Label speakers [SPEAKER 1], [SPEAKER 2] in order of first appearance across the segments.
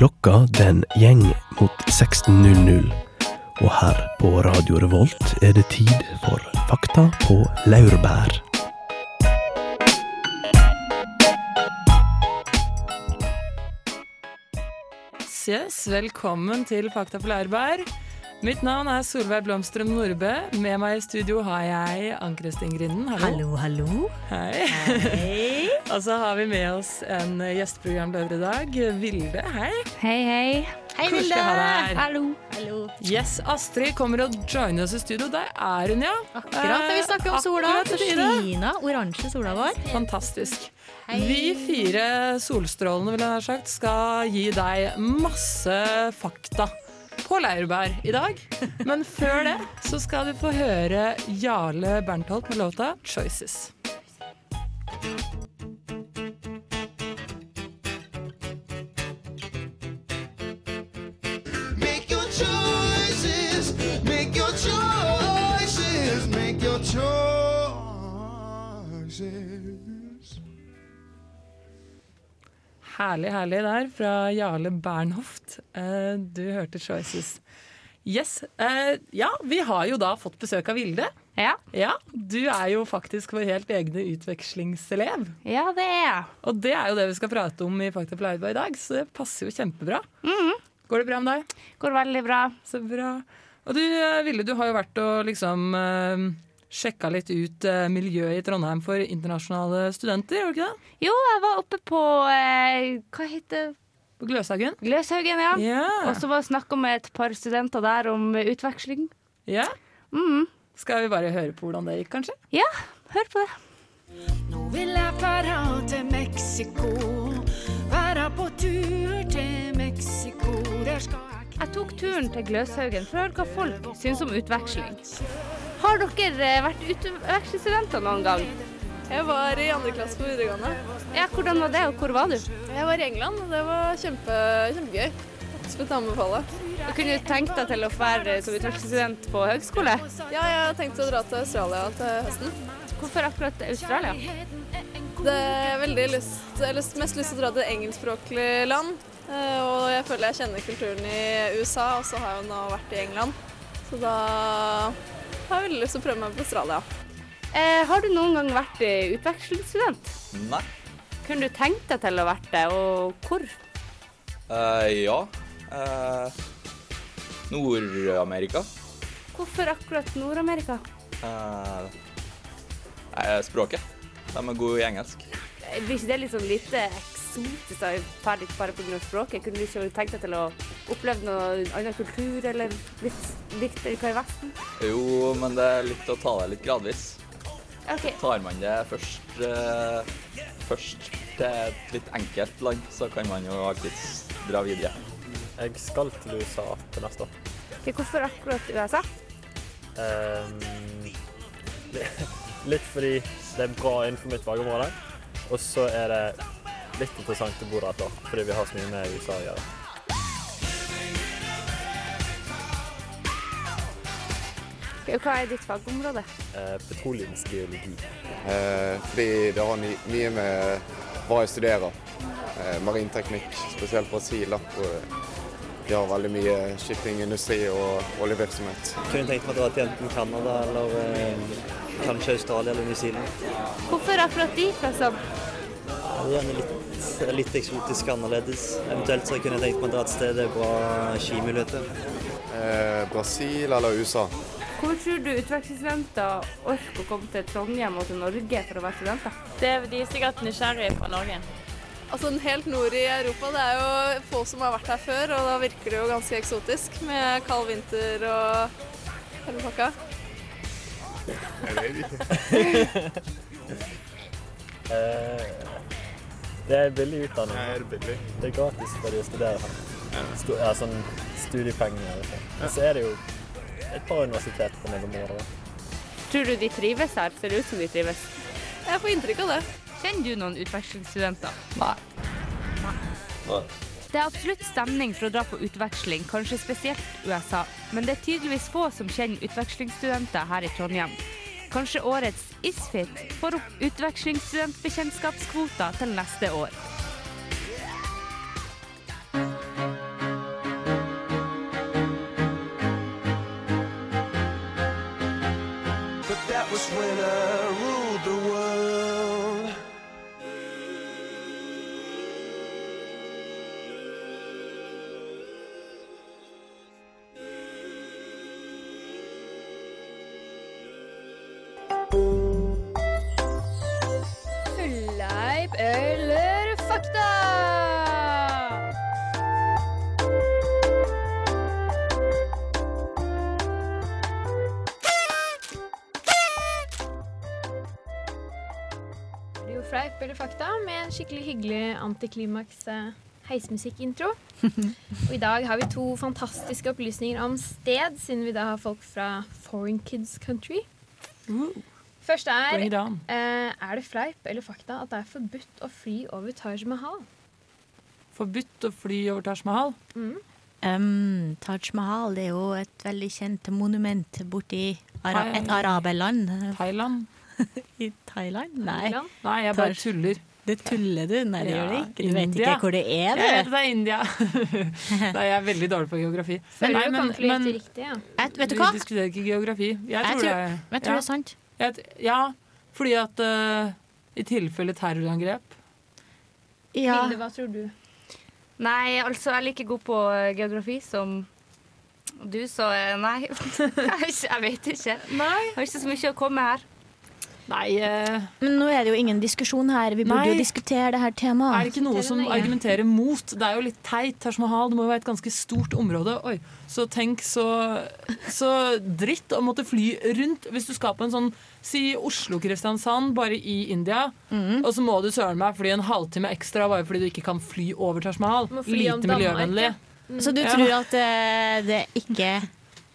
[SPEAKER 1] Klokka den gjeng mot 16.00, og her på Radio Revolt er det tid for Fakta på laurbær.
[SPEAKER 2] Yes, velkommen til Fakta på laurbær. Mitt navn er Solveig Blomstrøm Nordbø. Med meg i studio har jeg Ann-Kristin Grinden. Hallo.
[SPEAKER 3] Hallo, hallo.
[SPEAKER 2] Hei.
[SPEAKER 3] Hei.
[SPEAKER 2] Og så har vi med oss en gjesteprogramleder i dag. Vilde, hei.
[SPEAKER 3] Hei, hei. Hei,
[SPEAKER 2] Vilde.
[SPEAKER 3] Hallo. Hallo.
[SPEAKER 2] Yes, Astrid kommer og joiner oss i studio. Der er hun, ja.
[SPEAKER 3] Akkurat da vi snakker om sola.
[SPEAKER 2] På tide.
[SPEAKER 3] Skina, oransje sola vår.
[SPEAKER 2] Fantastisk.
[SPEAKER 3] Hei.
[SPEAKER 2] Vi fire solstrålene vil jeg ha sagt, skal gi deg masse fakta på laurbær i dag. Men før det så skal du få høre Jarle Berntolt med låta 'Choices'. Herlig, herlig der fra Jarle Bernhoft. Eh, Du hørte 'Choices'. Yes. eh, Ja, vi har jo da fått besøk av Vilde.
[SPEAKER 3] Ja.
[SPEAKER 2] Ja, Du er jo faktisk vår helt egne utvekslingselev.
[SPEAKER 3] ja, det er jeg.
[SPEAKER 2] Og det er jo det vi skal prate om i Fakta på Laurbær i dag, så det passer jo kjempebra.
[SPEAKER 3] Mhm.
[SPEAKER 2] Går det bra med deg?
[SPEAKER 3] Går veldig bra.
[SPEAKER 2] Så bra. Og du Vilde, Ville, du har jo vært og liksom eh, sjekka litt ut eh, miljøet i Trondheim for internasjonale studenter, gjorde du ikke det?
[SPEAKER 3] Jo, jeg var oppe på eh, Hva heter det?
[SPEAKER 2] På Gløshaugen?
[SPEAKER 3] Gløshaugen, ja.
[SPEAKER 2] Yeah.
[SPEAKER 3] Og så var det snakk med et par studenter der om utveksling.
[SPEAKER 2] ja.
[SPEAKER 3] Mhm.
[SPEAKER 2] Skal vi bare høre på hvordan det gikk, kanskje?
[SPEAKER 3] Ja, hør på det.
[SPEAKER 4] Nå vil jeg fara til Mexico. Være på tur til Mexico. Der skal jeg
[SPEAKER 3] Jeg tok turen til Gløshaugen for å høre hva folk syns om utveksling. Har dere eh, vært utvekslingsstudenter noen gang?
[SPEAKER 5] Jeg var i andre klasse på videregående.
[SPEAKER 3] Ja, Hvordan var det, og hvor var du?
[SPEAKER 5] Jeg var i England, og det var kjempe, kjempegøy. Absolutt anbefale.
[SPEAKER 3] Og kunne du tenkt deg til å være som utvekslingsstudent på høgskole?
[SPEAKER 5] Ja, jeg har tenkt å dra til Australia til høsten.
[SPEAKER 3] Hvorfor akkurat Australia?
[SPEAKER 5] Det er veldig lyst, jeg har mest lyst til å dra til engelskspråklig land. eh, Og jeg føler jeg kjenner kulturen i USA, og så har jeg nå vært i England. Så da har veldig lyst til å prøve meg på Australia.
[SPEAKER 3] Eh, har du noen gang vært eh, utvekslingsstudent?
[SPEAKER 6] Nei.
[SPEAKER 3] Kunne du tenkt deg til å vært det, og hvor?
[SPEAKER 6] Eh, ja. Eh, Nord-Amerika.
[SPEAKER 3] Hvorfor akkurat Nord-Amerika?
[SPEAKER 6] Eh, språket. De er gode i engelsk.
[SPEAKER 3] Blir ikke det litt sånn lite eksotisk bare pga. språket? Kunne du ikke tenkt deg til å oppleve noe annen kultur, eller litt likt hva i Vesten?
[SPEAKER 6] Jo, men det er litt å ta det litt gradvis.
[SPEAKER 3] Okay.
[SPEAKER 6] Tar man det først, eh, først til et litt enkelt land, så kan man jo alltids dra videre.
[SPEAKER 7] Jeg skal til USA til neste år.
[SPEAKER 3] Okay, Hvorfor akkurat USA?
[SPEAKER 7] Um, litt fordi det er bra innenfor mitt fagområde, og så er det litt interessant å bo der et år, fordi vi har så mye med USA å gjøre.
[SPEAKER 3] Hva er ditt fagområde?
[SPEAKER 7] Eh, petroleumsgeologi.
[SPEAKER 8] Eh, fordi det har mye med hva jeg studerer. Eh, marinteknikk, spesielt Brasil. De har veldig mye shippingindustri og oljevirksomhet.
[SPEAKER 9] Kunne tenkt meg å dra til enten Canada eller eh, kanskje Australia eller New Zealand.
[SPEAKER 3] Hvorfor akkurat de plassene?
[SPEAKER 9] Ja, det er litt, litt eksotisk annerledes. Eventuelt så kunne jeg tenkt meg å dra et sted det er bra skimuligheter.
[SPEAKER 8] Eh, Brasil eller USA?
[SPEAKER 3] Hvor tror du utvekslingsstudenter orker å komme til Trondheim og til Norge for å være studenter?
[SPEAKER 10] Det, de er sikkert nysgjerrige på Norge.
[SPEAKER 5] Altså Helt nord i Europa, det er jo få som har vært her før, og da virker det jo ganske eksotisk med kald vinter og hele pakka.
[SPEAKER 8] Jeg vet ikke.
[SPEAKER 7] Det er billig utdanning.
[SPEAKER 8] Er det billig?
[SPEAKER 7] Det er gratis for de å studere her. Sto, ja, sånn studiepenger. Og så er det jo et par universitet på områder.
[SPEAKER 3] Tror du de trives her? Ser det ut som de trives?
[SPEAKER 5] Jeg får inntrykk av det.
[SPEAKER 3] Kjenner du noen utvekslingsstudenter?
[SPEAKER 6] Nei.
[SPEAKER 3] Det er absolutt stemning for å dra på utveksling, kanskje spesielt USA. Men det er tydeligvis få som kjenner utvekslingsstudenter her i Trondheim. Kanskje årets Isfit får opp utvekslingsstudentbekjentskapskvoter til neste år.
[SPEAKER 4] Fleip med en skikkelig hyggelig antiklimaks eh, heismusikkintro. Og i dag har vi to fantastiske opplysninger om sted, siden vi da har folk fra Foreign Kids Country. Første er eh, Er det fleip eller fakta at det er forbudt å fly over Taj Mahal?
[SPEAKER 2] Forbudt å fly over Taj Mahal?
[SPEAKER 11] Um, Taj Mahal det er jo et veldig kjent monument borti ara et araberland.
[SPEAKER 2] Thailand?
[SPEAKER 11] I Thailand? Nei.
[SPEAKER 2] Nei, jeg bare tuller.
[SPEAKER 11] Det tuller du? Nei, det
[SPEAKER 2] Ja,
[SPEAKER 11] gjør det ikke. Du vet ikke hvor det er,
[SPEAKER 2] Jeg vet
[SPEAKER 11] du.
[SPEAKER 2] det er India. Nei, jeg er veldig dårlig på geografi.
[SPEAKER 4] Føler
[SPEAKER 2] Nei,
[SPEAKER 4] du
[SPEAKER 2] men-
[SPEAKER 4] kommer
[SPEAKER 2] men-
[SPEAKER 4] riktig, ja.
[SPEAKER 11] Jeg, vet du
[SPEAKER 2] Vi
[SPEAKER 11] hva?
[SPEAKER 2] diskuterer ikke geografi. Jeg
[SPEAKER 11] Jeg
[SPEAKER 2] tror,
[SPEAKER 11] tror-
[SPEAKER 2] det,
[SPEAKER 11] jeg tror det er sant.
[SPEAKER 2] Jeg ja, fordi at uh, i tilfelle terrorangrep
[SPEAKER 3] Ja.
[SPEAKER 4] Hilde, hva tror du?
[SPEAKER 3] Nei, altså, jeg er like god på eh, geografi som du, så eh, nei. jeg, vet ikke- Nei. Jeg har ikke så mye å komme med her.
[SPEAKER 2] Nei eh,
[SPEAKER 11] Men nå er det jo ingen diskusjon her. Vi burde
[SPEAKER 2] Nei.
[SPEAKER 11] jo diskutere det her temaet.
[SPEAKER 2] Er det ikke noe som argumenterer mot? Det er jo litt teit. Taj Mahal det må jo være et ganske stort område. Oi, Så tenk så, så dritt å måtte fly rundt. Hvis du skal på en sånn si Oslo-Kristiansand, bare i India,
[SPEAKER 11] Mm.
[SPEAKER 2] og så må du søren meg fly en halvtime ekstra bare fordi du ikke kan fly over Taj Mahal. Lite miljøvennlig.
[SPEAKER 4] Mm.
[SPEAKER 11] Så du
[SPEAKER 2] Ja.
[SPEAKER 11] tror at uh, det ikke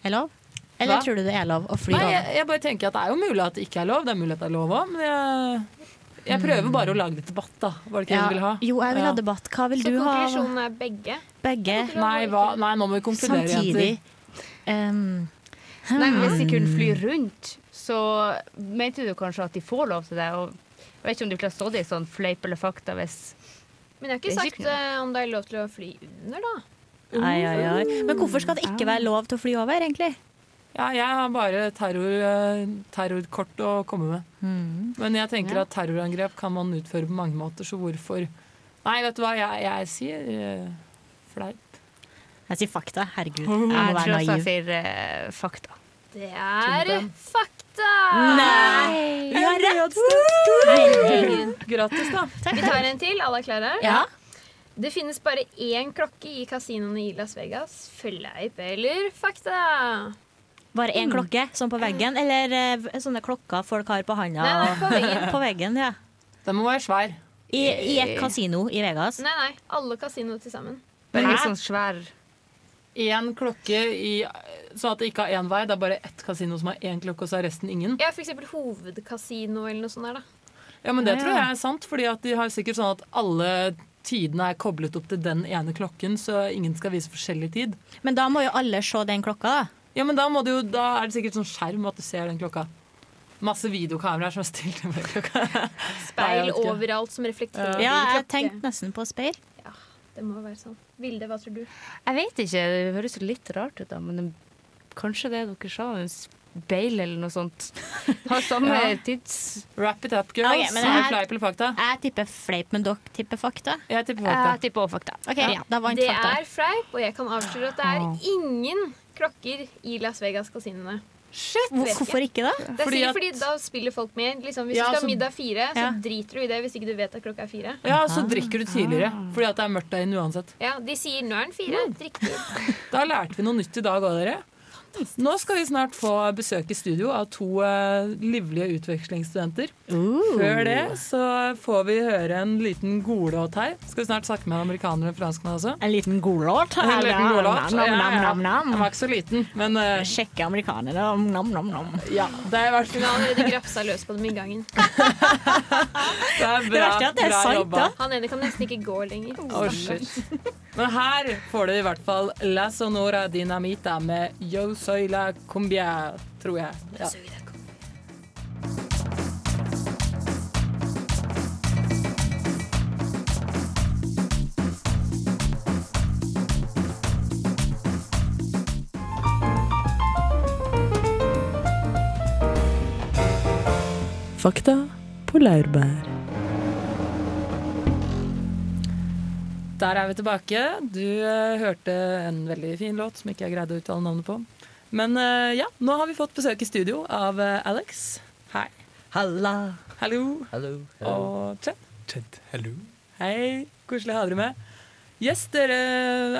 [SPEAKER 11] er lov? Eller
[SPEAKER 2] Hva?
[SPEAKER 11] tror du det er lov å fly
[SPEAKER 2] Nei,
[SPEAKER 11] over?
[SPEAKER 2] jeg, jeg bare tenker at det er jo mulig at det ikke er lov. Det er mulig at det er lov òg, men jeg, jeg prøver bare å lage litt debatt, da. Var det ikke det du ville ha?
[SPEAKER 11] Jo, jeg vil ha debatt. Hva vil
[SPEAKER 4] Så
[SPEAKER 11] du ha?
[SPEAKER 4] konklusjonen er begge?
[SPEAKER 11] Begge.
[SPEAKER 2] Nei, hva? Nei, nå må vi konkludere,
[SPEAKER 11] Samtidig. Um,
[SPEAKER 3] Nei, Hvis de kunne fly
[SPEAKER 11] hmm.
[SPEAKER 3] rundt, så mente du kanskje at de får lov til det. Og jeg vet ikke om du ville stått i sånn fleip eller fakta hvis
[SPEAKER 4] Men jeg har ikke sagt
[SPEAKER 3] ikke noe.
[SPEAKER 4] eh, om det er lov til å fly under, da.
[SPEAKER 11] Ai, ai, ai. Men hvorfor skal det ikke være lov til å fly over, egentlig?
[SPEAKER 2] Ja, jeg har bare terror, eh, terrorkort å komme med.
[SPEAKER 11] Mm.
[SPEAKER 2] Men jeg tenker
[SPEAKER 11] Ja.
[SPEAKER 2] at terrorangrep kan man utføre på mange måter, så hvorfor Nei, vet du hva, jeg, jeg sier uh, fleip.
[SPEAKER 11] Jeg sier fakta. Herregud. Jeg
[SPEAKER 3] Jeg tror også jeg sier uh, fakta.
[SPEAKER 4] Det er
[SPEAKER 2] Tumpen.
[SPEAKER 4] fakta!
[SPEAKER 11] Nei!
[SPEAKER 4] Vi har rett!
[SPEAKER 2] Grattis, da.
[SPEAKER 4] Vi tar en til. Alle er klare?
[SPEAKER 11] Ja.
[SPEAKER 4] Det finnes bare én klokke i kasinoene i Las Vegas. Fleip eller fakta?
[SPEAKER 11] Bare én klokke, sånn på veggen, eller eh, sånne klokker folk har på handa?
[SPEAKER 4] Nei, nei, på veggen.
[SPEAKER 11] på veggen, ja.
[SPEAKER 2] Den må være svær.
[SPEAKER 11] I, I et kasino i Vegas.
[SPEAKER 4] Nei, nei. Alle kasinoer til sammen.
[SPEAKER 3] Bare litt sånn svær
[SPEAKER 2] Én klokke i Sånn at det ikke har én vei. Det er bare ett kasino som har én klokke, og så er resten ingen.
[SPEAKER 4] Ja, eksempel hovedkasino eller noe sånt der, da.
[SPEAKER 2] Ja, men det
[SPEAKER 11] Ja, ja.
[SPEAKER 2] tror jeg er sant, fordi at de har sikkert sånn at alle tidene er koblet opp til den ene klokken, så ingen skal vise forskjellig tid.
[SPEAKER 11] Men da må jo alle se den klokka, da.
[SPEAKER 2] Ja, men da, må du jo, da er det sikkert sånn skjerm at du ser den klokka. Masse videokameraer som er stilt med klokka.
[SPEAKER 4] Speil overalt som reflekterer
[SPEAKER 11] Ja, jeg tenkte nesten på speil.
[SPEAKER 4] Ja, Det må være sånn. Vilde, hva tror du?
[SPEAKER 3] Jeg vet ikke, det høres jo litt rart ut, da, men det, kanskje det dere sa, en speil eller noe sånt. Har samme
[SPEAKER 2] Ja.
[SPEAKER 3] tids...
[SPEAKER 2] Wrap it up, girls.
[SPEAKER 11] Okay,
[SPEAKER 2] er
[SPEAKER 11] jeg-
[SPEAKER 2] fleip eller fakta?
[SPEAKER 11] Jeg tipper fleip, men dere tipper fakta.
[SPEAKER 2] Jeg tipper fakta.
[SPEAKER 3] Jeg tipper også fakta.
[SPEAKER 11] Ok, ja, da vant
[SPEAKER 4] Det
[SPEAKER 11] fakta.
[SPEAKER 4] er fleip, og jeg kan avsløre at det er ingen klokker i Las Vegas-kasinoene.
[SPEAKER 2] Shit!
[SPEAKER 11] Hvorfor ikke da?
[SPEAKER 4] Det er
[SPEAKER 2] Fordi
[SPEAKER 4] sikkert
[SPEAKER 2] at-
[SPEAKER 4] fordi da spiller folk med. Liksom, hvis
[SPEAKER 2] Ja,
[SPEAKER 4] du skal ha middag fire, så
[SPEAKER 11] Ja.
[SPEAKER 4] driter du i det hvis ikke du vet at klokka er fire.
[SPEAKER 2] Ja, så drikker du tidligere, fordi at det er mørkt der inne uansett.
[SPEAKER 4] Ja, De sier 'nå er den fire'. Drikk tid.
[SPEAKER 2] Da lærte vi noe nytt i dag òg, dere. Nå skal vi snart få besøk i studio av to eh, livlige utvekslingsstudenter. Før det så får vi høre en liten godlåt her. Skal vi snart snakke med amerikanere og franskmenn også?
[SPEAKER 11] En liten godlåt.
[SPEAKER 2] En liten godlåt.
[SPEAKER 11] Nam, nam,
[SPEAKER 2] Ja, ja.
[SPEAKER 11] nam, nam,
[SPEAKER 2] Den var ikke så liten, men uh,
[SPEAKER 11] Sjekke amerikanere. Nam, nam, nam.
[SPEAKER 2] ja. Det er i hvert
[SPEAKER 4] Hun
[SPEAKER 2] fall
[SPEAKER 4] har allerede grafsa løs på dem i gangen.
[SPEAKER 2] det er bra,
[SPEAKER 11] det er
[SPEAKER 2] bra
[SPEAKER 11] sant,
[SPEAKER 2] jobba.
[SPEAKER 11] da.
[SPEAKER 4] Han ene kan nesten ikke gå lenger.
[SPEAKER 2] Oh, shit. Men her får du i hvert fall La Sonora Dinamita med Yo Soy La Cumbia, tror jeg. Ja. Fakta på laurbær. Der er vi tilbake. Du uh, hørte en veldig fin låt som ikke jeg greide å uttale navnet på. Men uh, ja, nå har vi fått besøk i studio av uh, Alex. Hei.
[SPEAKER 11] Halla.
[SPEAKER 2] Hallo.
[SPEAKER 12] Hallo.
[SPEAKER 2] Og Chet.
[SPEAKER 1] Chet, hallo.
[SPEAKER 2] Hei, koselig å ha dere med. Yes, dere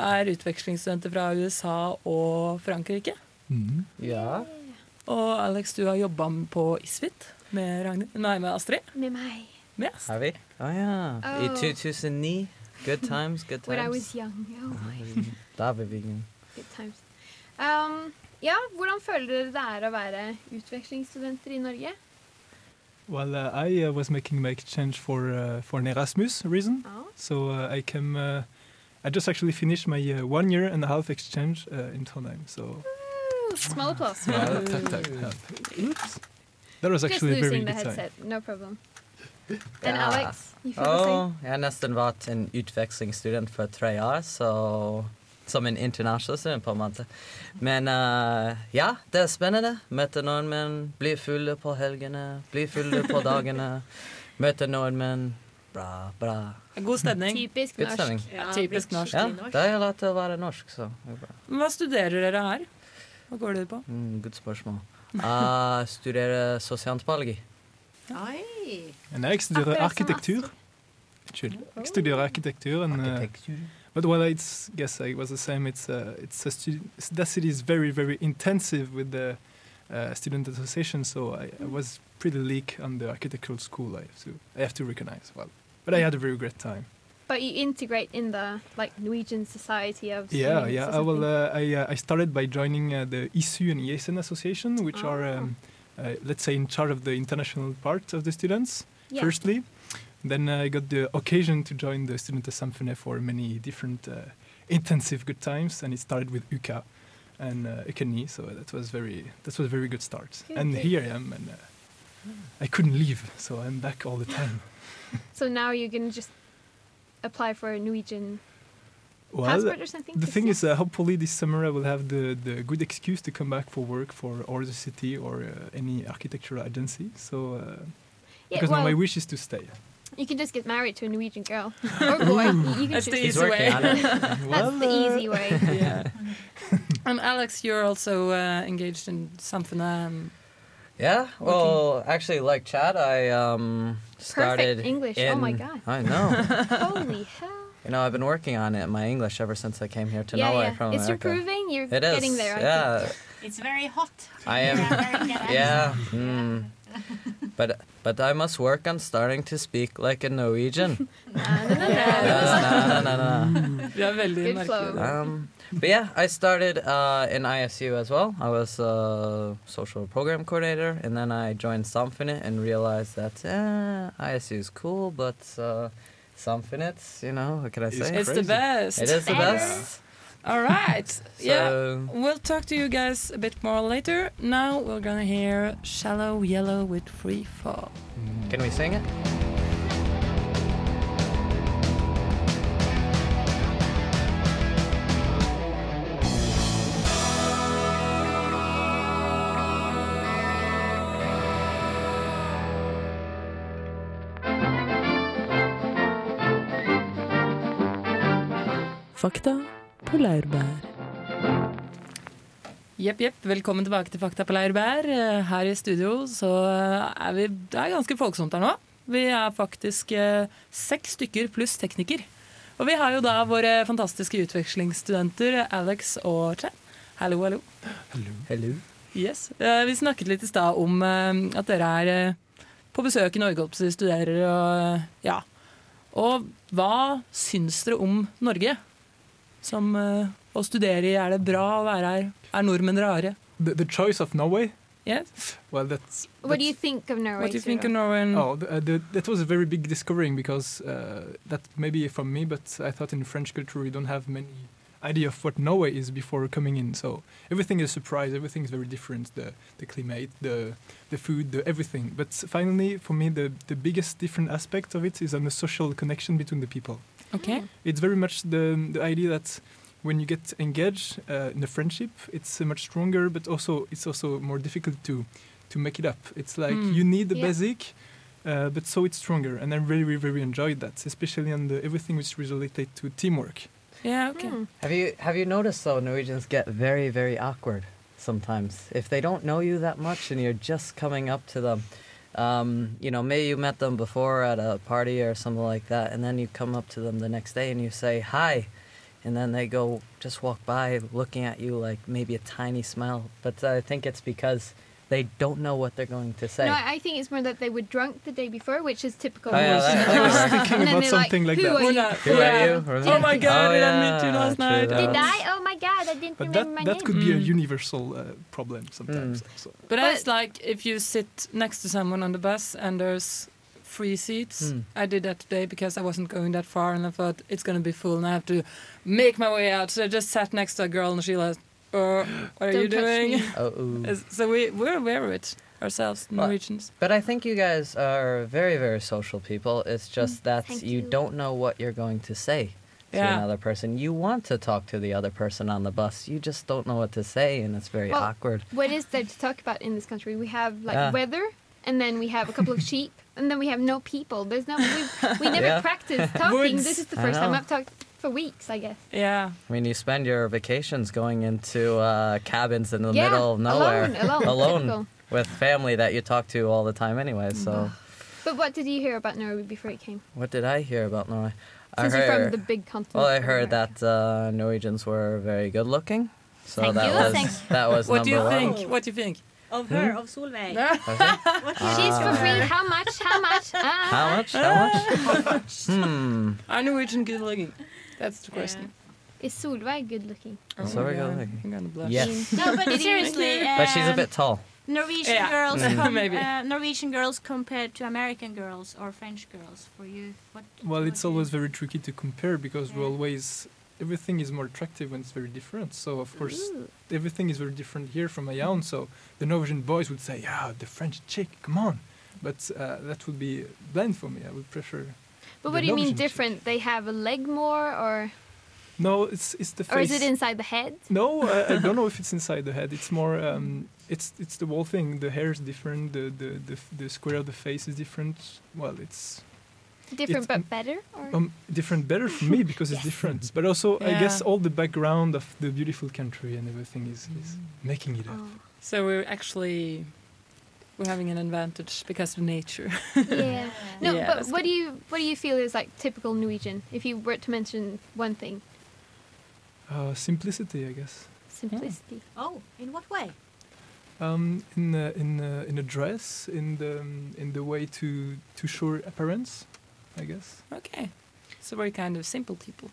[SPEAKER 2] er utvekslingsstudenter fra USA og Frankrike.
[SPEAKER 1] Mm.
[SPEAKER 12] Ja.
[SPEAKER 2] Og Alex, du har jobba på Isfit med, Ragnhild, nei, med Astrid.
[SPEAKER 4] Med meg.
[SPEAKER 2] Yes.
[SPEAKER 12] Har vi? Å ja. I
[SPEAKER 4] Oh.
[SPEAKER 12] 2009. Good times, good times.
[SPEAKER 4] When I was young. Oh my
[SPEAKER 12] Da er vi
[SPEAKER 4] good times. Um, ja, hvordan føler dere det er å være utvekslingsstudenter i Norge?
[SPEAKER 13] Well, uh, I uh, was making my exchange for uh, for an Erasmus reason.
[SPEAKER 4] Oh.
[SPEAKER 13] So uh, I came. Uh, I just actually finished my uh, one year and a half exchange uh, in Trondheim. So
[SPEAKER 4] Ooh, small applause.
[SPEAKER 13] yeah. That was
[SPEAKER 4] Just
[SPEAKER 13] actually a very
[SPEAKER 4] losing the
[SPEAKER 13] good time.
[SPEAKER 4] headset, no problem. And
[SPEAKER 12] yeah.
[SPEAKER 4] Alex, you feel the
[SPEAKER 12] Å,
[SPEAKER 4] same?
[SPEAKER 12] jeg har nesten vært en utvekslingsstudent for tre år, så som en internasjonal student, på en måte. Men uh, ja, det er spennende. Møte nordmenn, bli fulle på helgene, bli fulle på dagene. Møte nordmenn. Bra, bra.
[SPEAKER 2] God stemning.
[SPEAKER 4] Typisk norsk.
[SPEAKER 12] stemning.
[SPEAKER 2] Ja, typisk norsk.
[SPEAKER 12] Ja, det er lett å være norsk, så.
[SPEAKER 2] Hva studerer dere her? Hva går dere på?
[SPEAKER 12] Mm, godt spørsmål. Jeg studerer sosialantropologi.
[SPEAKER 11] Oi.
[SPEAKER 13] And I studeer
[SPEAKER 4] Akkurat som
[SPEAKER 13] architecture. Unnskyld. Jeg studerer arkitektur. And, uh, but well, it's guess I was the same. It's uh, it's a stu- that city is very very intensive with the uh, student association. So I, I was pretty leak on the architectural school. I have to I have to recognize. Well, but I had a very great time.
[SPEAKER 4] But you integrate in the like Norwegian Society of
[SPEAKER 13] Yeah, yeah. I will. Uh, I uh, I started by joining uh, the ISU and ISN association, which are
[SPEAKER 4] Ah.
[SPEAKER 13] um, let's say in charge of the international part of the students.
[SPEAKER 4] Yeah.
[SPEAKER 13] Firstly, then uh, I got the occasion to join the Student Symphony for many different uh, intensive good times, and it started with UKA and uh, so that was very that was a very good start.
[SPEAKER 4] Good,
[SPEAKER 13] and here I am, and uh, I couldn't leave, so I'm back all the time.
[SPEAKER 4] So now you can just apply for a Norwegian
[SPEAKER 13] Well,
[SPEAKER 4] passport or something.
[SPEAKER 13] The thing
[SPEAKER 4] see?
[SPEAKER 13] is, uh, hopefully this summer I will have the, the good excuse to come back for work for or the city or uh, any architectural agency. So, uh,
[SPEAKER 4] Yeah,
[SPEAKER 13] because now my wish is to stay.
[SPEAKER 4] you can just get married to a Norwegian girl or boy. You you can
[SPEAKER 2] That's the
[SPEAKER 4] choose.
[SPEAKER 2] easy way.
[SPEAKER 4] That's the easy way.
[SPEAKER 2] yeah. And Alex, you're also uh, engaged in something. Um,
[SPEAKER 12] Yeah, well, actually, like Chad, I um, started
[SPEAKER 4] English.
[SPEAKER 12] In,
[SPEAKER 4] Oh my God.
[SPEAKER 12] I know.
[SPEAKER 4] Holy hell!
[SPEAKER 12] You know, I've been working on it, my English, ever since I came here to
[SPEAKER 4] yeah,
[SPEAKER 12] Norway
[SPEAKER 4] yeah.
[SPEAKER 12] from
[SPEAKER 4] It's
[SPEAKER 12] America.
[SPEAKER 4] improving. You're
[SPEAKER 12] It is.
[SPEAKER 4] getting there. I
[SPEAKER 12] yeah,
[SPEAKER 4] think.
[SPEAKER 11] It's very hot.
[SPEAKER 12] I am.
[SPEAKER 11] Yeah, very good
[SPEAKER 12] yeah.
[SPEAKER 11] accent.
[SPEAKER 12] Mm. But but I must work on starting to speak like a Norwegian.
[SPEAKER 4] No, no, no,
[SPEAKER 12] no, no, no, no.
[SPEAKER 2] Vi veldig
[SPEAKER 4] Good flow.
[SPEAKER 12] Um, but yeah, I started uh, in ISU as well. I was a social program coordinator, and then I joined Samfunnet and realized that eh, ISU is cool, but uh, Samfunnet, you know, what can I say?
[SPEAKER 2] It's the best.
[SPEAKER 12] It is the
[SPEAKER 2] Better.
[SPEAKER 12] best.
[SPEAKER 2] All right. yeah. We'll talk to you guys a bit more later. Now we're gonna hear Shallow Yellow with Free Fall.
[SPEAKER 12] Can we sing it?
[SPEAKER 2] Fakta på laurbær. Jepp, jepp. Velkommen tilbake til Fakta på laurbær. Eh, Her i studio så er vi Det er ganske folksomt her nå. Vi er faktisk eh, seks stykker pluss tekniker. Og vi har jo da våre fantastiske utvekslingsstudenter Alex og Chen. Hallo, hallo.
[SPEAKER 12] Hello.
[SPEAKER 2] Yes. Eh, Vi snakket litt i stad om eh, at dere er eh, på besøk i Norge, si, studerer og eh, ja. Og hva syns dere om Norge? Som uh, å studere i, er det bra å være her? Er nordmenn rare?
[SPEAKER 13] The, the choice of Norway.
[SPEAKER 2] Yes.
[SPEAKER 13] Well, that's.
[SPEAKER 4] What do you think of Norway?
[SPEAKER 2] What do you think of Norway?
[SPEAKER 13] Oh, the, uh, the, that was a very big discovering because uh, that maybe from me, but I thought in French culture we don't have many idea of what Norway is before coming in. So everything is a surprise. Everything is very different. The the climate, the the food, the everything. But finally, for me, the the biggest different aspect of it is on the social connection between the people.
[SPEAKER 2] Okay.
[SPEAKER 13] It's very much the the idea that when you get engaged uh, in a friendship, it's uh, much stronger, but also it's also more difficult to to make it up. It's like
[SPEAKER 2] Mm.
[SPEAKER 13] you need the
[SPEAKER 2] Yeah.
[SPEAKER 13] basic, uh, but so it's stronger, and I really, really, very enjoyed that, especially on the everything which is related to teamwork.
[SPEAKER 2] Yeah, okay.
[SPEAKER 12] Have you have you noticed though Norwegians get very very awkward sometimes if they don't know you that much and you're just coming up to them. Um, you know, maybe you met them before at a party or something like that, and then you come up to them the next day and you say hi, and then they go just walk by looking at you like maybe a tiny smile. But I think it's because they don't know what they're going to say.
[SPEAKER 4] No, I I think it's more that they were drunk the day before, which is typical.
[SPEAKER 12] Oh, yeah, that- I was
[SPEAKER 13] thinking about something like
[SPEAKER 4] Who
[SPEAKER 13] that.
[SPEAKER 4] are you?
[SPEAKER 12] Who are you? Or
[SPEAKER 2] Oh my God,
[SPEAKER 12] Oh,
[SPEAKER 2] did I meet you last
[SPEAKER 12] true
[SPEAKER 2] night?
[SPEAKER 12] that.
[SPEAKER 4] Did I? Oh my god, I didn't
[SPEAKER 13] But
[SPEAKER 4] remember
[SPEAKER 13] that,
[SPEAKER 4] my
[SPEAKER 13] that
[SPEAKER 4] name.
[SPEAKER 13] That could be a
[SPEAKER 2] Mm.
[SPEAKER 13] universal uh, problem sometimes.
[SPEAKER 12] Mm.
[SPEAKER 13] So.
[SPEAKER 2] But, it's like if you sit next to someone on the bus and there's free seats.
[SPEAKER 12] Hmm.
[SPEAKER 2] I did that today because I wasn't going that far and I thought it's going to be full and I have to make my way out. So I just sat next to a girl and she was, uh, what are you
[SPEAKER 4] Don't touch
[SPEAKER 2] doing?
[SPEAKER 4] me.
[SPEAKER 12] Oh,
[SPEAKER 2] so we, we're aware of it ourselves,
[SPEAKER 12] Well,
[SPEAKER 2] Norwegians.
[SPEAKER 12] But I think you guys are very, very social people. It's just that
[SPEAKER 4] Mm, thank
[SPEAKER 12] you,
[SPEAKER 4] you.
[SPEAKER 12] don't know what you're going to say to
[SPEAKER 2] Yeah.
[SPEAKER 12] another person. You want to talk to the other person on the bus. You just don't know what to say, and it's very
[SPEAKER 4] Well,
[SPEAKER 12] awkward.
[SPEAKER 4] What is there to talk about in this country? We have like
[SPEAKER 12] Yeah.
[SPEAKER 4] weather, and then we have a couple of sheep, and then we have no people. There's no we, we never
[SPEAKER 12] Yeah.
[SPEAKER 4] practice talking.
[SPEAKER 2] Woods.
[SPEAKER 4] This is the first time. I've talked for weeks, I guess.
[SPEAKER 2] Yeah.
[SPEAKER 12] I mean, you spend your vacations going into uh, cabins in the
[SPEAKER 4] Yeah,
[SPEAKER 12] middle of nowhere,
[SPEAKER 4] alone, alone, typical.
[SPEAKER 12] with family that you talk to all the time anyway. So,
[SPEAKER 4] But what did you hear about Norway before you came?
[SPEAKER 12] what did I hear about Norway?
[SPEAKER 4] Since
[SPEAKER 12] I
[SPEAKER 4] you're
[SPEAKER 12] heard,
[SPEAKER 4] from the big continent.
[SPEAKER 12] well, I heard
[SPEAKER 4] America.
[SPEAKER 12] that uh, Norwegians were very good looking. So
[SPEAKER 11] Thank
[SPEAKER 12] that
[SPEAKER 11] you,
[SPEAKER 12] was
[SPEAKER 11] thank
[SPEAKER 12] that was
[SPEAKER 2] What do
[SPEAKER 12] number
[SPEAKER 2] you
[SPEAKER 12] one.
[SPEAKER 2] think? What do you think?
[SPEAKER 11] Of her, of Solveig.
[SPEAKER 12] Okay.
[SPEAKER 11] What do you
[SPEAKER 4] She's for free. How much? How much? Ah.
[SPEAKER 12] How much? How much? hmm.
[SPEAKER 2] Are Norwegian good looking? That's the question.
[SPEAKER 4] Is Solveig good looking?
[SPEAKER 2] Oh
[SPEAKER 12] So
[SPEAKER 2] my
[SPEAKER 12] we're
[SPEAKER 2] God,
[SPEAKER 12] going.
[SPEAKER 2] I'm gonna blush.
[SPEAKER 12] Yes.
[SPEAKER 11] No, but seriously.
[SPEAKER 12] But she's a
[SPEAKER 11] um,
[SPEAKER 12] bit tall.
[SPEAKER 11] Norwegian
[SPEAKER 2] Yeah.
[SPEAKER 11] girls,
[SPEAKER 2] Mm.
[SPEAKER 11] com-
[SPEAKER 2] Maybe.
[SPEAKER 11] uh, Norwegian girls compared to American girls or French girls for you. What?
[SPEAKER 13] Well,
[SPEAKER 11] what
[SPEAKER 13] it's always very tricky to compare because we
[SPEAKER 11] Yeah.
[SPEAKER 13] always everything is more attractive when it's very different. So of course
[SPEAKER 4] Ooh.
[SPEAKER 13] everything is very different here from my own. So the Norwegian boys would say, "Yeah, the French chick, come on," but uh, that would be bland for me. I would prefer.
[SPEAKER 4] But
[SPEAKER 13] the
[SPEAKER 4] what do you mean different? They have a leg more, or
[SPEAKER 13] No, it's it's the face.
[SPEAKER 4] or is it inside the head?
[SPEAKER 13] No, I, I don't know if it's inside the head. It's more. Um, it's it's the whole thing. The hair is different. The the the, the square of the face is different. Well, it's
[SPEAKER 4] Different
[SPEAKER 13] It's-
[SPEAKER 4] but better? Or?
[SPEAKER 13] um, different better for me because it's different. But also, I guess all the background of the beautiful country and everything is, is making it up.
[SPEAKER 4] Oh.
[SPEAKER 2] So we're actually we're having an advantage because of nature.
[SPEAKER 4] Yeah. No,
[SPEAKER 2] Yeah,
[SPEAKER 4] but what
[SPEAKER 2] good.
[SPEAKER 4] do you what do you feel is like typical Norwegian? If you were to mention one thing,
[SPEAKER 13] Uh, simplicity, I guess.
[SPEAKER 4] simplicity.
[SPEAKER 11] Oh, in what way?
[SPEAKER 13] Um, in uh, in uh, in a dress, in the um, in the way to to show appearance, I guess.
[SPEAKER 2] Okay. So we're kind of simple people.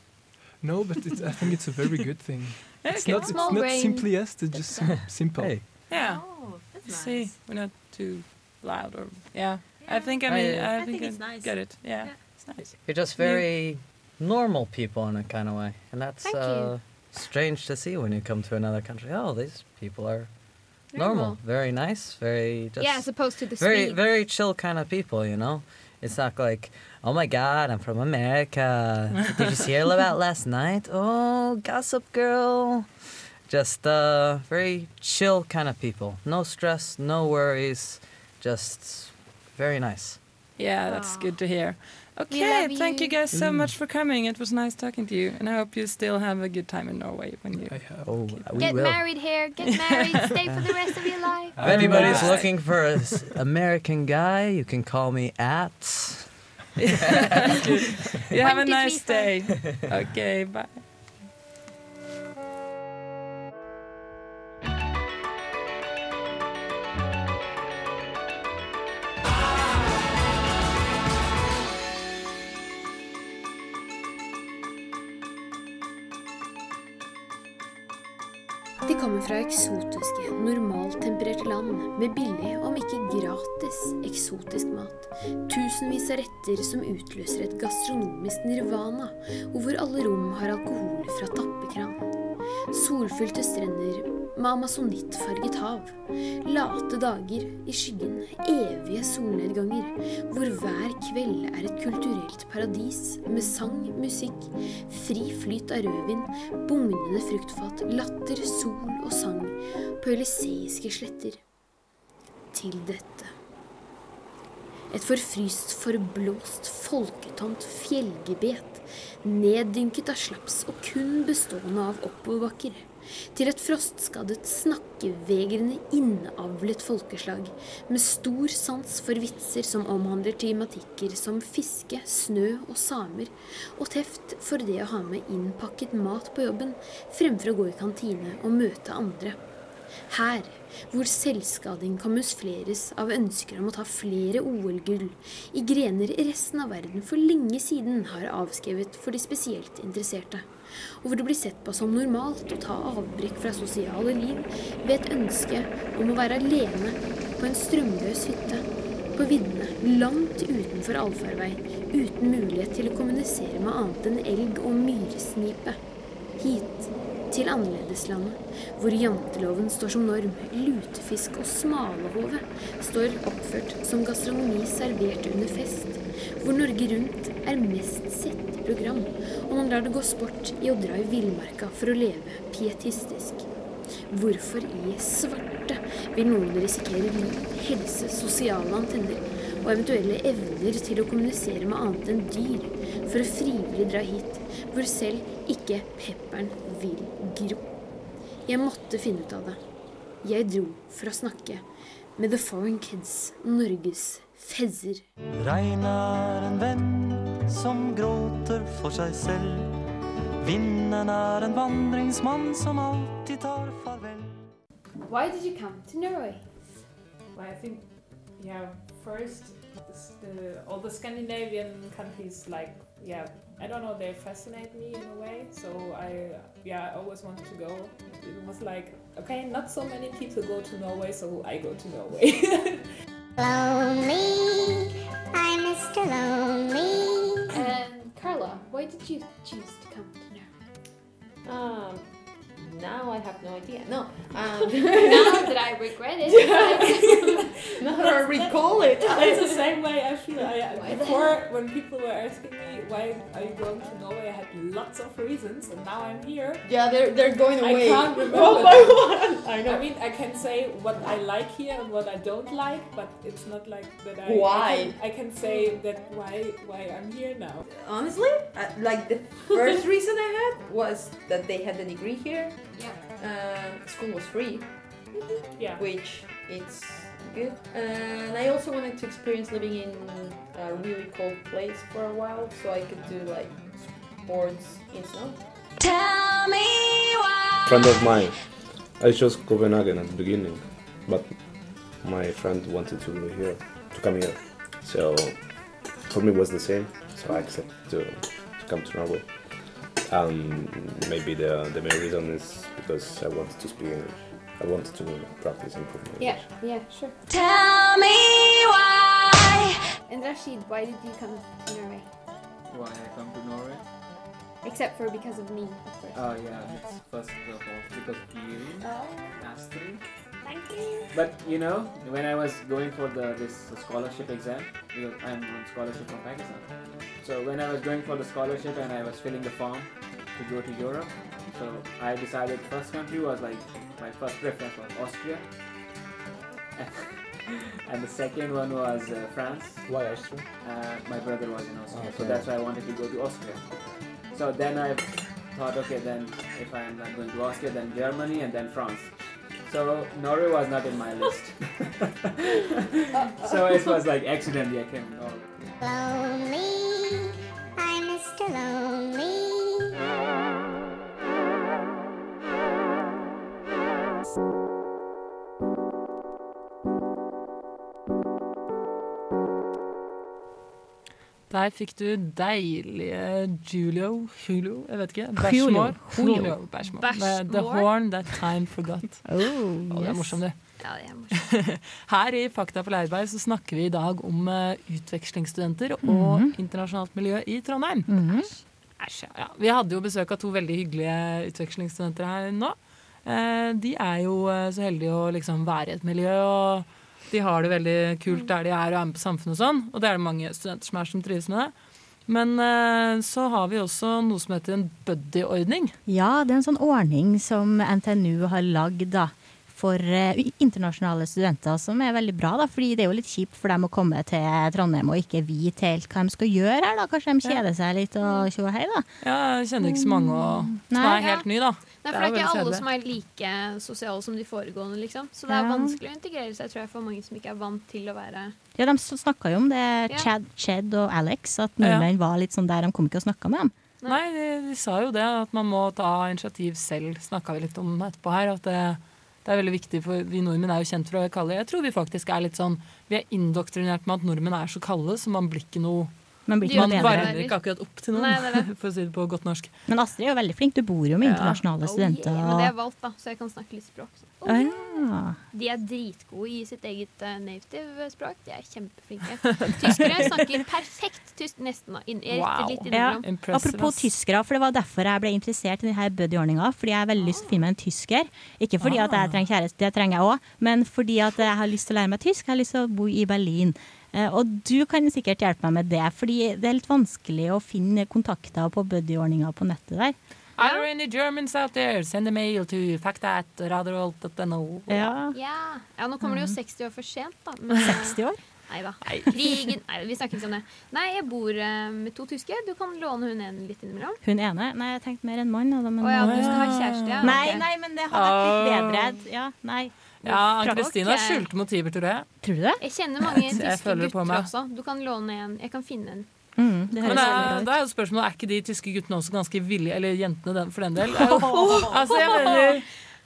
[SPEAKER 13] No, but it's, I think it's a very good thing. It's
[SPEAKER 2] Okay.
[SPEAKER 13] not it's
[SPEAKER 4] Small
[SPEAKER 13] not
[SPEAKER 4] brain.
[SPEAKER 13] simplest. It's just simple.
[SPEAKER 12] Hey.
[SPEAKER 2] Yeah.
[SPEAKER 11] Oh, that's
[SPEAKER 2] See, we're not too loud or yeah. I think I
[SPEAKER 12] I-
[SPEAKER 2] mean
[SPEAKER 12] I
[SPEAKER 2] I,
[SPEAKER 11] think
[SPEAKER 2] think,
[SPEAKER 11] it's
[SPEAKER 2] I
[SPEAKER 11] nice.
[SPEAKER 2] get it. Yeah,
[SPEAKER 11] Yeah.
[SPEAKER 2] it's nice.
[SPEAKER 12] You're just
[SPEAKER 2] Yeah.
[SPEAKER 12] very normal people in a kind of way, and that's
[SPEAKER 4] Thank you.
[SPEAKER 12] uh, strange to see when you come to another country. Oh, these people are normal,
[SPEAKER 4] Normal.
[SPEAKER 12] very nice, very just
[SPEAKER 4] yeah, as opposed to the
[SPEAKER 12] very
[SPEAKER 4] Swedes.
[SPEAKER 12] very chill kind of people. You know, it's not like oh my god, I'm from America. Did you see her about last night? Oh, gossip girl. Just uh, very chill kind of people. No stress, no worries, just very nice.
[SPEAKER 2] Yeah, that's
[SPEAKER 11] Aw.
[SPEAKER 2] good to hear. Okay,
[SPEAKER 4] love
[SPEAKER 2] thank you
[SPEAKER 4] you.
[SPEAKER 2] guys so
[SPEAKER 12] Mm.
[SPEAKER 2] much for coming. It was nice talking to you, and I hope you still have a good time in Norway when you.
[SPEAKER 12] Oh, we
[SPEAKER 4] Get
[SPEAKER 12] will.
[SPEAKER 4] married here. Get married. stay for the rest of your life.
[SPEAKER 12] If anybody's
[SPEAKER 2] Alright.
[SPEAKER 12] looking for an American guy, you can call me at.
[SPEAKER 2] You have a nice day. okay, bye.
[SPEAKER 14] Retter som utløser et gastronomisk nirvana, og hvor alle rom har alkohol fra tappekran. Solfylte strender med amazonittfarget hav. Late dager i skyggen, evige solnedganger, hvor hver kveld er et kulturelt paradis med sang, musikk, fri flyt av rødvin, bugnende fruktfat, latter, sol og sang på øliseiske sletter. Til dette. Et forfryst, forblåst, folketomt fjellgebet, neddynket av slaps og kun bestående av oppoverbakker. til et frostskadet, snakkevegrende, innavlet folkeslag med stor sans for vitser som omhandler tematikker som fiske, snø og samer, og teft for det å ha med innpakket mat på jobben fremfor å gå i kantine og møte andre. Her, hvor selvskading kamufleres av ønsker om å ta flere OL-gull i grener resten av verden for lenge siden har avskrevet for de spesielt interesserte, og hvor det blir sett på som normalt å ta avbrekk fra sosiale liv ved et ønske om å være alene på en strømløs hytte på viddene langt utenfor allfarvei, uten mulighet til å kommunisere med annet enn elg og myrsnipe. Hit til annerledeslandet, hvor janteloven står som norm, lutefisk og smalahove står oppført som gastronomi servert under fest, hvor Norge Rundt er mest sett program, og man lar det gå sport i å dra i villmarka for å leve pietistisk. Hvorfor i svarte vil noen risikere liv, helse, sosiale antenner og eventuelle evner til å kommunisere med annet enn dyr for å frivillig dra hit, hvor selv ikke pepperen vil gro? Jeg måtte finne ut av det. Jeg dro for å snakke med The Foreign Kids, Norges fezzer.
[SPEAKER 15] Regn er en venn som gråter for seg selv. Vinden er en vandringsmann som alltid tar farvel.
[SPEAKER 4] Why did you come to Norway?
[SPEAKER 16] Well, I think, yeah, first, the, all the Scandinavian countries, like, yeah, I don't know, they fascinate me in a way. So I, yeah, I always wanted to go. It was like, okay, not so many people go to Norway, so I go to Norway.
[SPEAKER 4] Lonely, I'm Mr. Lonely. And Carla, why did you choose to come to Norway?
[SPEAKER 17] Um, now I have no idea. No. Um,
[SPEAKER 4] now that I regret it.
[SPEAKER 17] now I recall it.
[SPEAKER 16] It's the same way I feel. I,
[SPEAKER 4] Why
[SPEAKER 16] before, when people were asking me why are you going to Norway, I had lots of reasons, and now I'm here.
[SPEAKER 17] Yeah, they're they're going away.
[SPEAKER 16] I can't remember.
[SPEAKER 17] One by one. I know.
[SPEAKER 16] I mean, I can say what I like here and what I don't like, but it's not like that. I
[SPEAKER 17] Why?
[SPEAKER 16] I can, I can say that why why I'm here now.
[SPEAKER 17] Honestly, uh, like the first reason I had was that they had a degree here.
[SPEAKER 4] Yeah.
[SPEAKER 17] Uh, school was free.
[SPEAKER 16] Yeah.
[SPEAKER 17] Which it's good. And I also wanted to experience living in a really cold place for a while, so I could do like sports in snow.
[SPEAKER 4] Tell me why.
[SPEAKER 18] friend of mine. I chose Copenhagen at the beginning, but my friend wanted to be here, to come here. So for me it was the same. So I accepted to, to come to Norway. Um, maybe the the main reason is because I wanted to speak English. I wanted to practice and improve my
[SPEAKER 4] Yeah, yeah, sure.
[SPEAKER 14] Tell me why.
[SPEAKER 4] And Rashid, why did you come to Norway?
[SPEAKER 19] Why I come to Norway?
[SPEAKER 4] Except for because of me, of course.
[SPEAKER 19] Oh yeah, it's first of all because of you,
[SPEAKER 4] Oh.
[SPEAKER 19] Astrid.
[SPEAKER 4] Thank you.
[SPEAKER 19] But you know, when I was going for the this scholarship exam, because I'm on scholarship from Pakistan. So when I was going for the scholarship and I was filling the form to go to Europe, so I decided first country was like my first preference was Austria. and the second one was uh, France.
[SPEAKER 18] Why Austria?
[SPEAKER 19] Uh, my brother was in Austria, so that's why I wanted to go to Austria. So then I thought, okay, then if I'm not going to Austria, then Germany and then France. So Norway was not in my list. so it was like accidentally I came to Norway.
[SPEAKER 4] Lonely, I'm Mr. Lonely.
[SPEAKER 2] Der fikk du deilige Julio Julio, jeg vet ikke. Bashmore.
[SPEAKER 11] Julio.
[SPEAKER 2] Julio Bashmore.
[SPEAKER 11] Bashmore.
[SPEAKER 2] The Horn That Time Forgot.
[SPEAKER 11] Oh,
[SPEAKER 2] Å, det er morsomt, det.
[SPEAKER 4] Ja, det er morsomt.
[SPEAKER 2] Her i Fakta på Leirberg så snakker vi i dag om eh, utvekslingsstudenter og
[SPEAKER 11] Mhm.
[SPEAKER 2] internasjonalt miljø i Trondheim. Æsj, ja, ja. Vi hadde jo besøk av to veldig hyggelige utvekslingsstudenter her nå. Eh, de er jo eh, så heldige å liksom være i et miljø, og de har det veldig kult der de er og er med på samfunnet og sånn. Og det er det mange studenter som er som trives med det. Men eh, så har vi også noe som heter en buddy-ordning.
[SPEAKER 11] Ja, det er en sånn ordning som NTNU har lagd da, for eh, internasjonale studenter, som er veldig bra. da, fordi det er jo litt kjipt for dem å komme til Trondheim og ikke vite helt hva de skal gjøre her. da. Kanskje de kjeder seg litt og tjo hei, da.
[SPEAKER 2] Ja, jeg kjenner ikke så mange og, som er helt ny, da.
[SPEAKER 4] Nei, for det er ikke alle som er like sosiale som de foregående, liksom. Så det er
[SPEAKER 11] Ja.
[SPEAKER 4] vanskelig å integrere seg, tror jeg, for mange som ikke er vant til å være
[SPEAKER 11] Ja, De snakka jo om det,
[SPEAKER 4] Ja.
[SPEAKER 11] Chad, Ched og Alex, at nordmenn var litt sånn der. De kom ikke og snakka med dem.
[SPEAKER 2] Nei, de, de sa jo det, at man må ta initiativ selv. Snakka vi litt om etterpå her. At det, det er veldig viktig, for vi nordmenn er jo kjent for å være kalde. Jeg tror vi faktisk er litt sånn Vi er indoktrinert med at nordmenn er så kalde, så man blir ikke noe
[SPEAKER 11] Man blir ikke noe
[SPEAKER 2] varmer ikke akkurat opp til noen,
[SPEAKER 4] Nei, det det.
[SPEAKER 2] for å si det på godt norsk.
[SPEAKER 11] Men Astrid er jo veldig flink. Du bor jo med
[SPEAKER 2] Ja.
[SPEAKER 11] internasjonale studenter.
[SPEAKER 4] Oh, yeah, men det er valgt, da, så jeg kan snakke litt språk. Så. Oh,
[SPEAKER 11] Ah,
[SPEAKER 4] yeah.
[SPEAKER 11] ja.
[SPEAKER 4] De er dritgode i sitt eget uh, native språk. De er kjempeflinke. Tyskere snakker perfekt tysk nesten. da, wow. Litt
[SPEAKER 11] Ja. Apropos tyskere, for det var derfor jeg ble interessert i denne buddy-ordninga. Fordi jeg har veldig lyst til å finne meg en tysker. Ikke fordi at jeg trenger kjæreste, det trenger jeg òg, men fordi at jeg har lyst til å lære meg tysk. Jeg har lyst til å bo i Berlin. Eh, Og du kan sikkert hjelpe meg med det, fordi det er litt vanskelig å finne kontakter på buddy-ordninga på nettet der.
[SPEAKER 2] Are there any Germans out there? Send a mail to factat.radiovolt.no.
[SPEAKER 11] Ja.
[SPEAKER 4] Ja. ja, nå kommer det jo 60 år for sent, da.
[SPEAKER 11] 60 år?
[SPEAKER 4] Nei da. Krigen Nei, vi snakker ikke om det. Nei, jeg bor eh, med to tyske. Du kan låne hun ene litt innimellom.
[SPEAKER 11] Hun ene? Nei, jeg tenkte mer en mann. da, Men
[SPEAKER 4] Å ja, du skal ha kjæreste, ja.
[SPEAKER 11] Nei, nei, men det hadde vært litt bedre. Ja, nei.
[SPEAKER 2] Ja, Kristina skjulte motiver, tror jeg.
[SPEAKER 11] Tror du det?
[SPEAKER 4] Jeg kjenner mange tyske
[SPEAKER 2] føler det på
[SPEAKER 4] gutter også. Du kan låne en. Jeg kan finne en.
[SPEAKER 11] Mm, det
[SPEAKER 2] Men
[SPEAKER 11] da
[SPEAKER 2] det er, det er jo spørsmålet, er ikke de tyske guttene også ganske villige, eller jentene den, for den del? Altså, jeg mener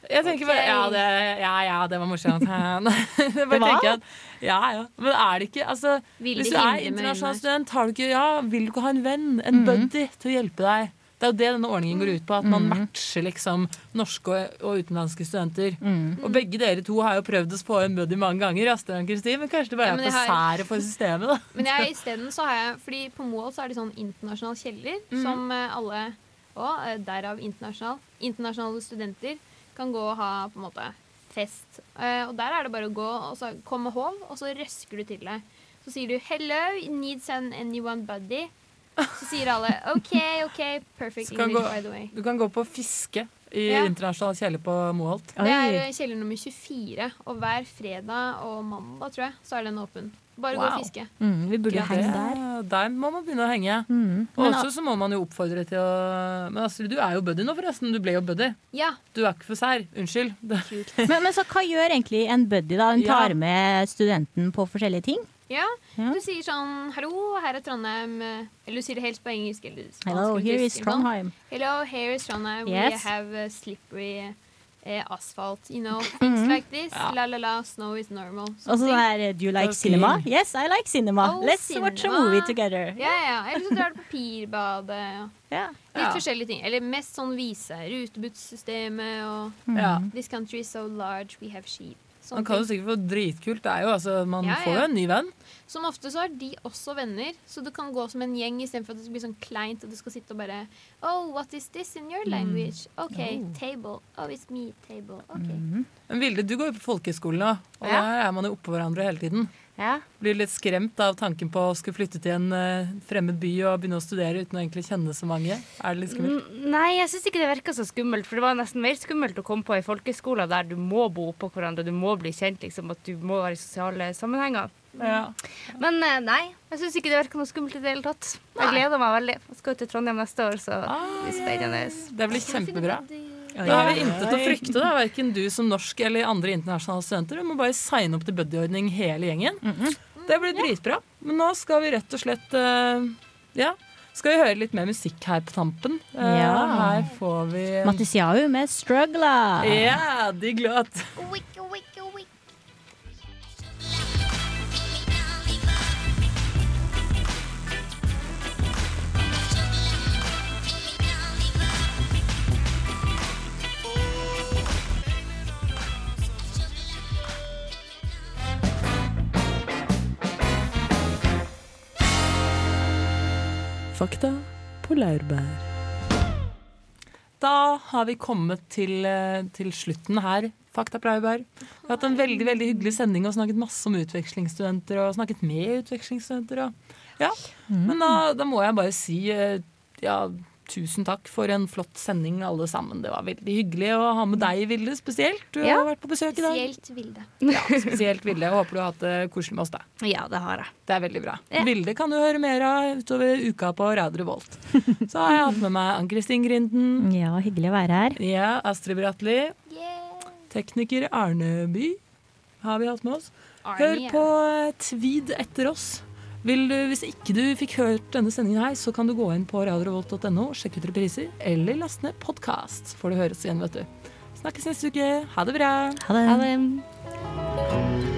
[SPEAKER 2] jeg tenker bare, ja det, ja, ja, det var morsomt.
[SPEAKER 11] Det var?
[SPEAKER 2] at, ja, ja. Men er det ikke altså, Hvis du er internasjonal student, har du ikke, ja, vil du ikke ha en venn, en
[SPEAKER 11] Mhm.
[SPEAKER 2] buddy, til å hjelpe deg? Det er jo det denne ordningen går ut på, at man
[SPEAKER 11] Mhm.
[SPEAKER 2] matcher liksom norske og, og utenlandske studenter.
[SPEAKER 11] Mm.
[SPEAKER 2] Og begge dere to har jo prøvd å på en buddy mange ganger, Astrid og Kristin, men kanskje det bare
[SPEAKER 4] Ja,
[SPEAKER 2] er for
[SPEAKER 4] har-
[SPEAKER 2] sære for systemet, da.
[SPEAKER 4] Men jeg isteden så har jeg Fordi på Moholt så er det sånn internasjonal kjeller
[SPEAKER 2] mm.
[SPEAKER 4] som eh, alle Og eh, derav internasjonal. Internasjonale studenter kan gå og ha på en måte fest. Eh, og der er det bare å gå og så komme hov, og så røsker du til deg. Så sier du 'hello, needs an anyone buddy'. Så sier alle 'OK, OK, perfect English,
[SPEAKER 2] gå-
[SPEAKER 4] by the way'.
[SPEAKER 2] Du kan gå på fiske i
[SPEAKER 4] Ja.
[SPEAKER 2] internasjonal kjeller på Moholt.
[SPEAKER 4] Det er eh, kjeller nummer 24, og hver fredag og mandag, tror jeg, så er den åpen. Bare gå og fiske.
[SPEAKER 11] Mm, vi burde
[SPEAKER 2] Ja,
[SPEAKER 11] henge der.
[SPEAKER 2] Der må man begynne å henge.
[SPEAKER 11] Mm.
[SPEAKER 2] Og
[SPEAKER 11] Men,
[SPEAKER 2] også så må man jo oppfordre til å Men Astrid, du er jo buddy nå, forresten. Du ble jo buddy.
[SPEAKER 4] Ja.
[SPEAKER 2] Du er ikke for sær. Unnskyld.
[SPEAKER 11] Men, men så hva gjør egentlig en buddy? da?
[SPEAKER 2] Ja.
[SPEAKER 11] tar med studenten på forskjellige ting?
[SPEAKER 4] Ja,
[SPEAKER 11] Ja.
[SPEAKER 4] du sier sånn 'hallo, her er Trondheim', eller du sier det helst på engelsk eller spansk.
[SPEAKER 11] Hello, here is. Trondheim.
[SPEAKER 4] Hello, here is Trondheim.
[SPEAKER 11] Yes.
[SPEAKER 4] We have slippery eh, asphalt, you know, things
[SPEAKER 11] Mhm.
[SPEAKER 4] like this.
[SPEAKER 11] Ja.
[SPEAKER 4] La la la, snow is normal.
[SPEAKER 11] Og så er det, Do you like
[SPEAKER 2] Okay.
[SPEAKER 11] cinema? Yes, I like cinema.
[SPEAKER 4] Oh,
[SPEAKER 11] Let's watch a movie together.
[SPEAKER 4] Ja, ja. Eller så drar du på Pirbadet.
[SPEAKER 11] Ja.
[SPEAKER 4] Litt
[SPEAKER 2] Ja.
[SPEAKER 4] forskjellige ting. Eller mest sånn vise. Rutebudssystemet og
[SPEAKER 2] Ja.
[SPEAKER 4] This country is so large, we have sheep.
[SPEAKER 2] Man kan jo sikkert få dritkult. Det er jo altså, Man
[SPEAKER 4] Ja,
[SPEAKER 2] får jo en ny venn.
[SPEAKER 4] Som ofte så har de også venner, så det kan gå som en gjeng istedenfor at det blir sånn kleint og du skal sitte og bare Oh, what is this in your language? OK,
[SPEAKER 2] Oh.
[SPEAKER 4] table. Oh, it's me, table. OK.
[SPEAKER 2] Men Vilde, du går jo på folkehøyskolen nå, og
[SPEAKER 4] Ja.
[SPEAKER 2] der er man jo oppå hverandre hele tiden.
[SPEAKER 11] Ja.
[SPEAKER 2] Blir litt skremt av tanken på å skulle flytte til en eh, fremmed by og begynne å studere uten å egentlig kjenne så mange? Er det litt skummelt?
[SPEAKER 3] N Nei, jeg syns ikke det virka så skummelt. For det var nesten mer skummelt å komme på ei folkeskole der du må bo oppå hverandre, du må bli kjent, liksom, at du må være i sosiale sammenhenger.
[SPEAKER 2] Ja.
[SPEAKER 3] Men eh, nei, jeg syns ikke det virker noe skummelt i det hele tatt. Jeg gleder meg veldig. Jeg skal jo til Trondheim neste år, så det blir spennende.
[SPEAKER 2] Det blir kjempebra.
[SPEAKER 3] Ja.
[SPEAKER 2] Da har vi intet å frykte, da. Verken du som norsk eller andre internasjonale studenter. Du må bare signe opp til buddyordning hele gjengen. Det blir dritbra. Men nå skal vi rett og slett uh, Ja. Skal vi høre litt mer musikk her på tampen? Uh,
[SPEAKER 11] Ja.
[SPEAKER 2] Her får vi
[SPEAKER 11] Mattisiau med 'Struggler'.
[SPEAKER 2] Ja, digg låt. Fakta på laurbær. Da har vi kommet til, eh, til slutten her. Fakta på laurbær. Vi har hatt en veldig veldig hyggelig sending og snakket masse om utvekslingsstudenter. Og snakket med utvekslingsstudenter. Og, ja. Men da, da må jeg bare si eh, ja, tusen takk for en flott sending, alle sammen. Det var veldig hyggelig å ha med deg, Vilde, spesielt. Du
[SPEAKER 3] Ja.
[SPEAKER 2] har vært på besøk i dag.
[SPEAKER 4] Spesielt Vilde.
[SPEAKER 2] Ja, spesielt Vilde. Jeg håper du har hatt det koselig med oss, da.
[SPEAKER 3] Ja, det har jeg.
[SPEAKER 2] Det er veldig bra.
[SPEAKER 3] Ja.
[SPEAKER 2] Vilde kan du høre mer av utover uka på Radio Revolt. Så har jeg hatt med meg Ann-Kristin Grinden.
[SPEAKER 11] Ja, hyggelig å være her.
[SPEAKER 2] Ja, Astrid Bratli. Tekniker Arneby har vi hatt med oss.
[SPEAKER 4] Arne,
[SPEAKER 2] Hør på Tvid Tweed etter oss. Vil du, hvis ikke du fikk hørt denne sendingen her, så kan du gå inn på radiorevolt.no, sjekke ut repriser, eller laste ned podkast. Får du høres igjen, vet du. Snakkes neste uke. Ha det bra.
[SPEAKER 11] Ha det.
[SPEAKER 3] Ha det.